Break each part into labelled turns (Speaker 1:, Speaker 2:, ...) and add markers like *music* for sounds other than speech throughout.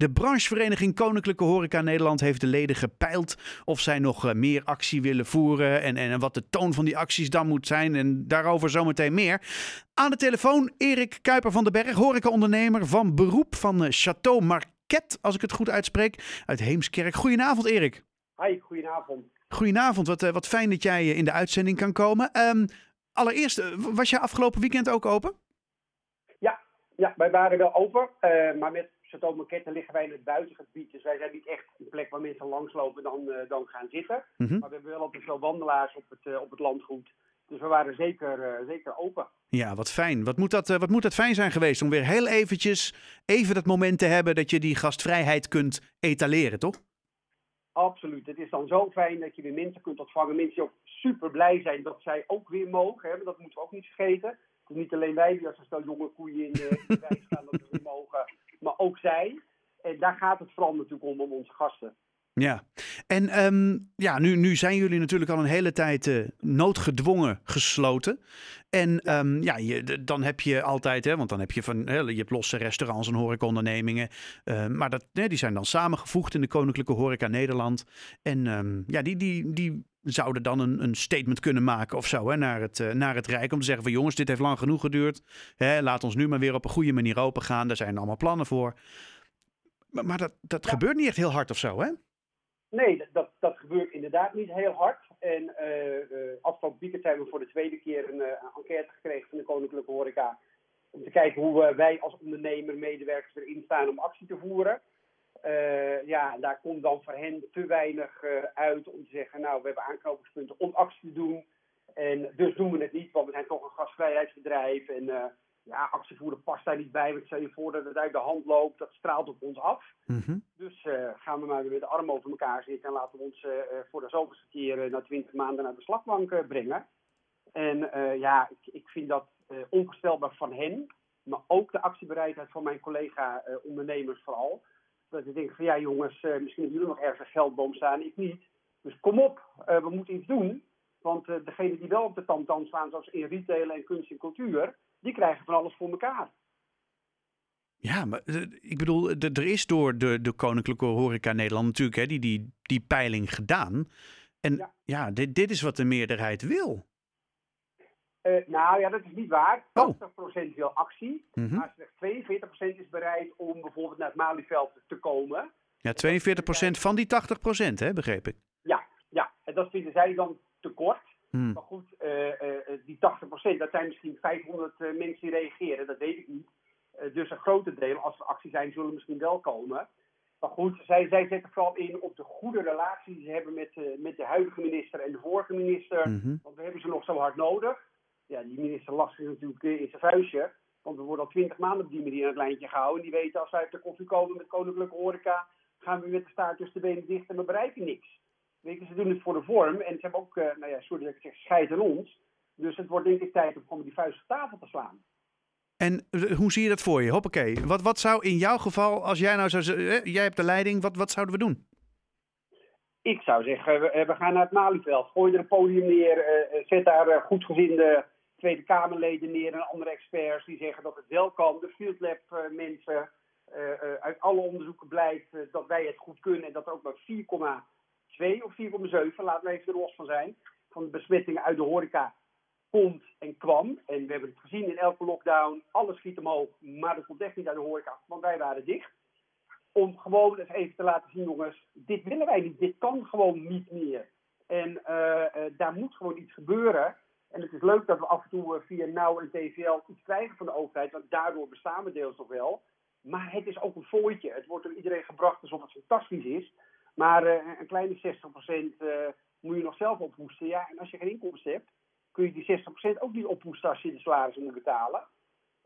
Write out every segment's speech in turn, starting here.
Speaker 1: De branchevereniging Koninklijke Horeca Nederland heeft de leden gepeild of zij nog eh, meer actie willen voeren en, en wat de toon van die acties dan moet zijn. En daarover zometeen meer. Aan de telefoon Erik Kuiper van den Berg, horecaondernemer van beroep van eh, Chateau Marquette, als ik het goed uitspreek, uit Heemskerk. Goedenavond Erik.
Speaker 2: Hi, goedenavond.
Speaker 1: Goedenavond, wat, eh, wat fijn dat jij in de uitzending kan komen. Ehm, allereerst, was jij afgelopen weekend ook open?
Speaker 2: Ja, ja wij waren wel open, maar met Marquette liggen wij in het buitengebied. Dus wij zijn niet echt een plek waar mensen langslopen en dan, uh, dan gaan zitten.
Speaker 1: Mhm.
Speaker 2: Maar we hebben wel altijd veel wandelaars op het, uh, op het landgoed. Dus we waren zeker, uh, zeker open.
Speaker 1: Ja, wat fijn. Wat moet, dat, wat moet dat fijn zijn geweest om weer heel eventjes even dat moment te hebben dat je die gastvrijheid kunt etaleren, toch?
Speaker 2: Absoluut. Het is dan zo fijn dat je weer mensen kunt ontvangen. Mensen die ook super blij zijn dat zij ook weer mogen. Hè? Dat moeten we ook niet vergeten. Het is niet alleen wij die als een stel jonge koeien in de, in de wijk staan dat we weer mogen ook zij. En daar gaat het vooral natuurlijk om, om onze gasten.
Speaker 1: Ja, en um, ja, nu, nu zijn jullie natuurlijk al een hele tijd uh, noodgedwongen gesloten. En um, ja, je, dan heb je altijd, hè, want dan heb je van, hè, je hebt losse restaurants en horecaondernemingen. Uh, maar dat, hè, die zijn dan samengevoegd in de Koninklijke Horeca Nederland. En um, ja, die, die, die zouden dan een, een statement kunnen maken of zo hè, naar, het, uh, naar het Rijk. Om te zeggen van jongens, dit heeft lang genoeg geduurd. Hè, laat ons nu maar weer op een goede manier open gaan. Daar zijn allemaal plannen voor. Maar, maar dat, dat ja. gebeurt niet echt heel hard of zo, hè?
Speaker 2: Nee, dat, dat gebeurt inderdaad niet heel hard. En uh, uh, afgelopen weekend hebben we voor de tweede keer een enquête gekregen van de Koninklijke Horeca. Om te kijken hoe wij als ondernemer, medewerkers erin staan om actie te voeren. Uh, ja, daar komt dan voor hen te weinig uh, uit om te zeggen, nou, we hebben aanknopingspunten om actie te doen. En dus doen we het niet, want we zijn toch een gastvrijheidsbedrijf. En uh, ja, actievoeren past daar niet bij. Want stel je voor dat het uit de hand loopt, dat straalt op ons af.
Speaker 1: Mm -hmm.
Speaker 2: Dus gaan we maar weer met de armen over elkaar zitten en laten we ons voor de zoveelste keer na twintig maanden naar de slagbank brengen. En ja, ik, ik vind dat onvoorstelbaar van hen, maar ook de actiebereidheid van mijn collega-ondernemers vooral. Dat ik denk van ja jongens, uh, misschien hebben jullie nog ergens een geldboom staan, ik niet. Dus kom op, uh, we moeten iets doen. Want uh, degenen die wel op de tamtam staan, zoals in retail en kunst en cultuur, die krijgen van alles voor elkaar.
Speaker 1: Ja, maar ik bedoel, er is door de, de Koninklijke Horeca Nederland natuurlijk hè, die, die, die peiling gedaan. En ja, ja dit, dit is wat de meerderheid wil.
Speaker 2: Uh, nou ja, dat is niet waar. 80%
Speaker 1: oh.
Speaker 2: wil actie,
Speaker 1: mm -hmm.
Speaker 2: maar slechts 42% is bereid om bijvoorbeeld naar het Malieveld te komen.
Speaker 1: Ja, 42% van die 80%, hè, begreep ik.
Speaker 2: Ja, ja, en dat vinden zij dan tekort.
Speaker 1: Hmm.
Speaker 2: Maar goed, uh, uh, die 80%, dat zijn misschien 500 mensen die reageren, dat weet ik niet. dus een grote deel, als er actie zijn, zullen misschien wel komen. Maar goed, zij, zij zetten vooral in op de goede relatie die ze hebben met, met de huidige minister en de vorige minister.
Speaker 1: Mm -hmm.
Speaker 2: Want we hebben ze nog zo hard nodig ja, die minister lastig is natuurlijk in zijn vuistje. Want we worden al twintig maanden op die manier aan het lijntje gehouden. En die weten als wij uit de koffie komen met koninklijke horeca, gaan we met de staart tussen de benen dicht en we bereiken niks. Weet je, ze doen het voor de vorm. En ze hebben ook, uh, nou ja, sorry dat ik zeg, scheid aan ons. Dus het wordt denk ik tijd om gewoon die vuist op tafel te slaan.
Speaker 1: En hoe zie je dat voor je? Hoppakee. Wat, wat zou in jouw geval, als jij nou zou zeggen, jij hebt de leiding, wat, wat zouden we doen?
Speaker 2: Ik zou zeggen, we, we gaan naar het Malieveld. Gooi er een podium neer, uh, zet daar uh, goedgezinde Tweede Kamerleden neer en andere experts die zeggen dat het wel kan. De Field Lab uh, mensen, uh, uh, uit alle onderzoeken blijkt dat wij het goed kunnen en dat er ook maar 4,2 of 4,7, laten we even er los van zijn, van de besmettingen uit de horeca komt en kwam. En we hebben het gezien in elke lockdown, alles schiet omhoog, maar dat komt echt niet uit de horeca, want wij waren dicht. Om gewoon eens even te laten zien, jongens, dit willen wij niet, dit kan gewoon niet meer. En daar moet gewoon iets gebeuren. En het is leuk dat we af en toe via NOW en TVL iets krijgen van de overheid, want daardoor bestaan we deels nog wel. Maar het is ook een fooitje. Het wordt door iedereen gebracht alsof het fantastisch is. Maar uh, een kleine 60% uh, moet je nog zelf ophoesten. Ja, en als je geen inkomsten hebt, kun je die 60% ook niet ophoesten als je de salarissen moet betalen.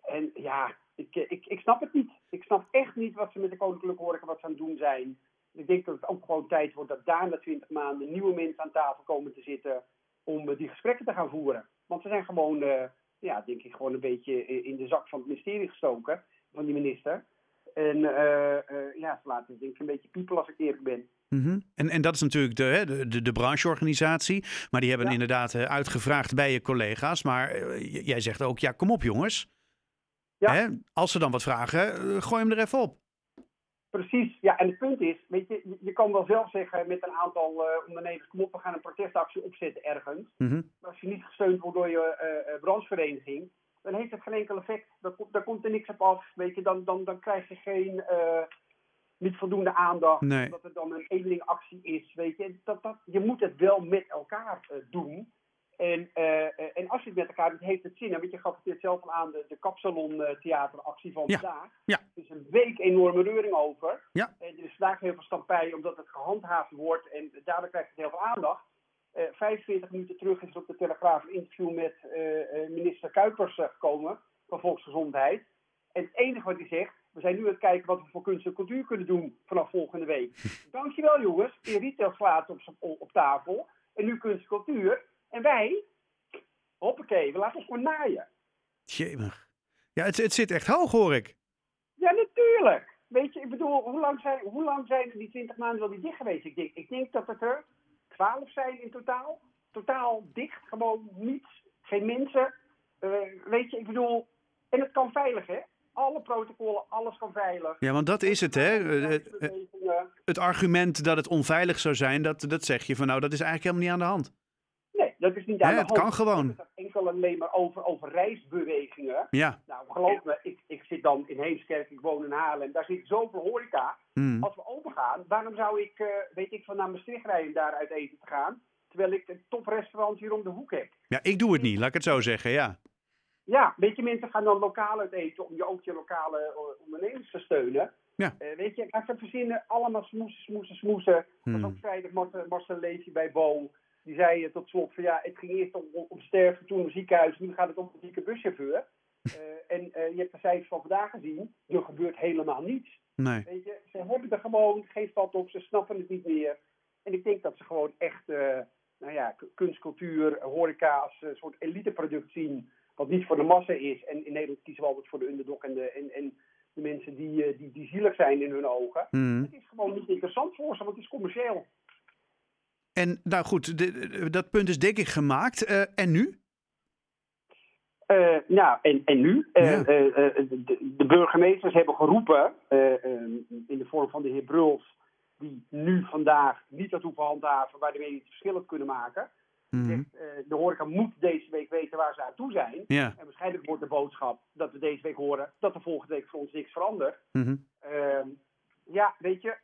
Speaker 2: En ja, ik, ik, ik snap het niet. Ik snap echt niet wat ze met de Koninklijke Horeca wat ze aan het doen zijn. Ik denk dat het ook gewoon tijd wordt dat daar na 20 maanden nieuwe mensen aan tafel komen te zitten om die gesprekken te gaan voeren. Want ze zijn gewoon, uh, ja, denk ik, gewoon een beetje in de zak van het ministerie gestoken, van die minister. En uh, ja, ze laten denk ik een beetje piepelen als ik eerlijk ben.
Speaker 1: -hmm. en, en dat is natuurlijk de, de, de, de brancheorganisatie. Maar die hebben ja. inderdaad uitgevraagd bij je collega's. Maar jij zegt ook, ja, kom op jongens.
Speaker 2: Ja.
Speaker 1: Hè? Als ze dan wat vragen, gooi hem er even op.
Speaker 2: Precies, ja, en het punt is, weet je, je- kan wel zelf zeggen met een aantal eh, ondernemers, kom op, we gaan een protestactie opzetten ergens.
Speaker 1: Mhm.
Speaker 2: Maar als je niet gesteund wordt door je eh, branchevereniging, dan heeft het geen enkel effect. Daar komt er niks op af, weet je, dan, dan, dan krijg je geen, niet voldoende aandacht,
Speaker 1: Nee.
Speaker 2: omdat het dan een edelingactie is, weet je. Dat, dat, je moet het wel met elkaar doen. En, eh, eh, en als je het met elkaar doet, heeft het zin. Je, gaf het zelf al aan de, de kapsalon eh, van
Speaker 1: Ja,
Speaker 2: vandaag.
Speaker 1: ja.
Speaker 2: Er is een week enorme reuring over.
Speaker 1: Ja.
Speaker 2: En er is vandaag heel veel stampij omdat het gehandhaafd wordt. En daardoor krijgt het heel veel aandacht. Eh 45 minuten terug is er op de Telegraaf een interview met minister Kuipers gekomen van Volksgezondheid. En het enige wat hij zegt, we zijn nu aan het kijken wat we voor kunst en cultuur kunnen doen vanaf volgende week. *laughs* Dankjewel jongens, in retail slaat op, op, op tafel. En nu kunst en cultuur. En wij, hoppakee, we laten ons gewoon naaien.
Speaker 1: Jemig. Ja, het, het zit echt hoog, hoor ik.
Speaker 2: Ja, natuurlijk. Weet je, ik bedoel, hoe lang zijn, hoe lang zijn er die 20 maanden wel niet dicht geweest? Ik denk, ik denk dat het er 12 zijn in totaal. Totaal dicht, gewoon niets. Geen mensen. Eh, weet je, ik bedoel, en het kan veilig, hè? Alle protocollen, alles kan veilig.
Speaker 1: Ja, want dat is het, hè. Eh, eh,
Speaker 2: Bewegingen.
Speaker 1: Het argument dat het onveilig zou zijn, dat, dat zeg je van nou, dat is eigenlijk helemaal niet aan de hand.
Speaker 2: Dat is niet aan de
Speaker 1: het kan gewoon.
Speaker 2: Het gaat enkel alleen maar over, over reisbewegingen.
Speaker 1: Ja.
Speaker 2: Nou, geloof me, ik, ik zit dan in Heemskerk, ik woon in Haarlem. Daar zit zoveel horeca.
Speaker 1: Hmm.
Speaker 2: Als we open gaan, waarom zou ik, eh, weet ik, van naar Maastricht rijden daar uit eten te gaan? Terwijl ik een toprestaurant hier om de hoek heb.
Speaker 1: Ja, ik doe het niet, laat ik het zo zeggen, ja.
Speaker 2: Ja, weet je, mensen gaan dan lokaal uit eten om je ook je lokale eh, ondernemers te steunen.
Speaker 1: Ja.
Speaker 2: Eh, weet je, laat ze verzinnen, allemaal smoesen, smoesen, smoesen. Dat was ook vrijdag Marcel, Levy bij Bo. Die zei eh, tot slot van ja, het ging eerst om, om, sterven, toen om ziekenhuis, nu gaat het om een zieke buschauffeur. Eh, en eh, je hebt de cijfers van vandaag gezien, er gebeurt helemaal niets.
Speaker 1: Nee.
Speaker 2: Weet je, ze hebben er gewoon geen vat op, ze snappen het niet meer. En ik denk dat ze gewoon echt, nou ja, k- kunst, cultuur, horeca als een soort eliteproduct zien. Wat niet voor de massa is. En in Nederland kiezen we altijd voor de underdog en de, en, en de mensen die, die, die zielig zijn in hun ogen.
Speaker 1: Hmm.
Speaker 2: Het is gewoon niet interessant voor ze, want het is commercieel.
Speaker 1: En nou goed, de- de- dat punt is denk ik gemaakt. Eh, en nu?
Speaker 2: Eh, nou, en, en nu? Eh,
Speaker 1: Ja.
Speaker 2: de, de burgemeesters hebben geroepen, eh, eh, in de vorm van de heer Bruls, die nu vandaag niet dat hoeven handhaven, waarmee die het verschil kunnen maken.
Speaker 1: Mhm.
Speaker 2: Zegt, de horeca moet deze week weten waar ze aan toe zijn.
Speaker 1: Ja.
Speaker 2: En waarschijnlijk wordt de boodschap dat we deze week horen dat er volgende week voor ons niks verandert.
Speaker 1: Mhm.
Speaker 2: Ehm, ja, weet je,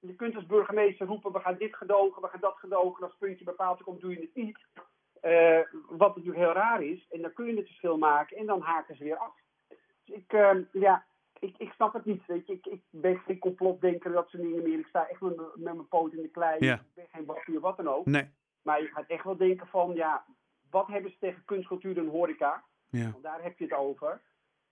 Speaker 2: je kunt als burgemeester roepen, we gaan dit gedogen, we gaan dat gedogen. Als het puntje bepaald komt, doe je het niet. Eh, wat natuurlijk heel raar is. En dan kun je het verschil maken en dan haken ze weer af. Dus ik, ehm, ja, ik, ik snap het niet. Weet je. Ik, ik ben geen complotdenker, dat soort dingen meer. Ik sta echt met, mijn- met mijn poot in de klei.
Speaker 1: Ja.
Speaker 2: Ik ben geen of wat dan ook.
Speaker 1: Nee.
Speaker 2: Maar je gaat echt wel denken van, ja, wat hebben ze tegen kunst, cultuur en horeca?
Speaker 1: Ja.
Speaker 2: Want daar heb je het over.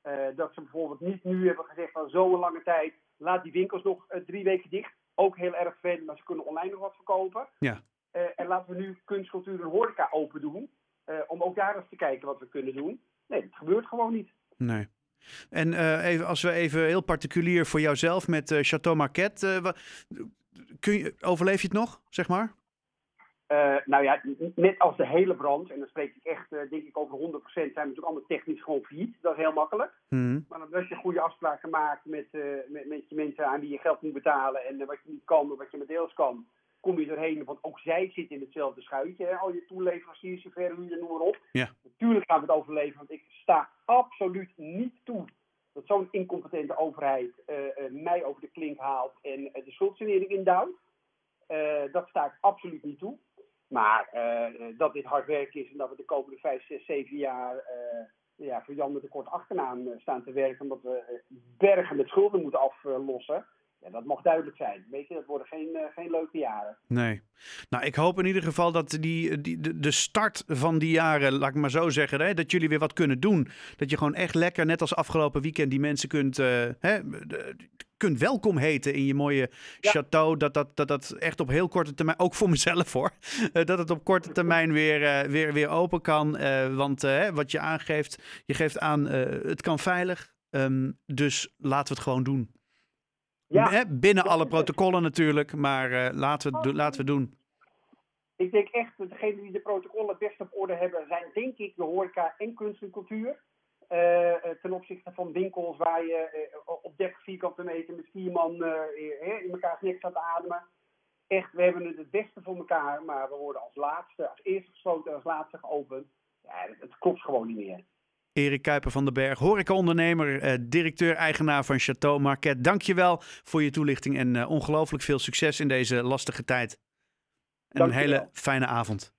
Speaker 2: Eh, dat ze bijvoorbeeld niet nu hebben gezegd van zo'n lange tijd, laat die winkels nog eh, drie weken dicht. Ook heel erg vervelend, maar ze kunnen online nog wat verkopen.
Speaker 1: Ja.
Speaker 2: Eh, en laten we nu kunst, cultuur en horeca open doen. eh, om ook daar eens te kijken wat we kunnen doen. Nee, dat gebeurt gewoon niet.
Speaker 1: Nee. En eh, even, als we even heel particulier voor jouzelf met Chateau Marquette. kun je, overleef je het nog, zeg maar?
Speaker 2: Eh, nou ja, net als de hele brand, en dan spreek ik echt, eh, denk ik, over 100%, zijn we natuurlijk allemaal technisch gewoon failliet. Dat is heel makkelijk.
Speaker 1: Mhm.
Speaker 2: Maar dan als je goede afspraken maakt met, eh, met, met je mensen aan wie je geld moet betalen en wat je niet kan, wat je maar deels kan, kom je erheen. Want ook zij zitten in hetzelfde schuitje. Hè? Al je toeleveranciers, je verhuurder, noem maar op. Natuurlijk gaan we het overleven, want ik sta absoluut niet toe dat zo'n incompetente overheid mij over de klink haalt en de schuldsanering indouwt. Eh, dat sta ik absoluut niet toe. Maar eh, eh, dat dit hard werk is en dat we de komende vijf, zes, zeven jaar eh, ja, voor Jan met een kort achternaam staan te werken, omdat we bergen met schulden moeten aflossen. Dat mag duidelijk zijn. Weet je, dat worden geen, geen leuke jaren.
Speaker 1: Nee. Nou, ik hoop in ieder geval dat die, die, de, de start van die jaren, laat ik maar zo zeggen, hè, dat jullie weer wat kunnen doen. Dat je gewoon echt lekker, net als afgelopen weekend, die mensen kunt, hè, de- kunt welkom heten in je mooie
Speaker 2: Ja.
Speaker 1: château. Dat, dat, dat dat echt op heel korte termijn, ook voor mezelf hoor, *laughs* eh, dat het op korte termijn weer, eh, weer, weer open kan. Eh, want wat je aangeeft, je geeft aan, het kan veilig. Ehm, dus laten we het gewoon doen.
Speaker 2: Ja,
Speaker 1: binnen alle protocollen natuurlijk, maar laten, we het doen- laten we doen.
Speaker 2: ik denk echt dat degenen die de protocollen best op orde hebben, zijn denk ik de horeca en kunst en cultuur. Ten opzichte van winkels waar je op 30 vierkante meter met vier man in elkaar nek staat te ademen. Echt, we hebben het het beste voor elkaar, maar we worden als laatste, als eerste gesloten, als laatste geopend. Ja, het, het klopt gewoon niet meer.
Speaker 1: Erik Kuiper van den Berg, horecaondernemer, eh, directeur-eigenaar van Chateau Marquette. Dankjewel voor je toelichting en ongelooflijk veel succes in deze lastige tijd. En een hele fijne avond.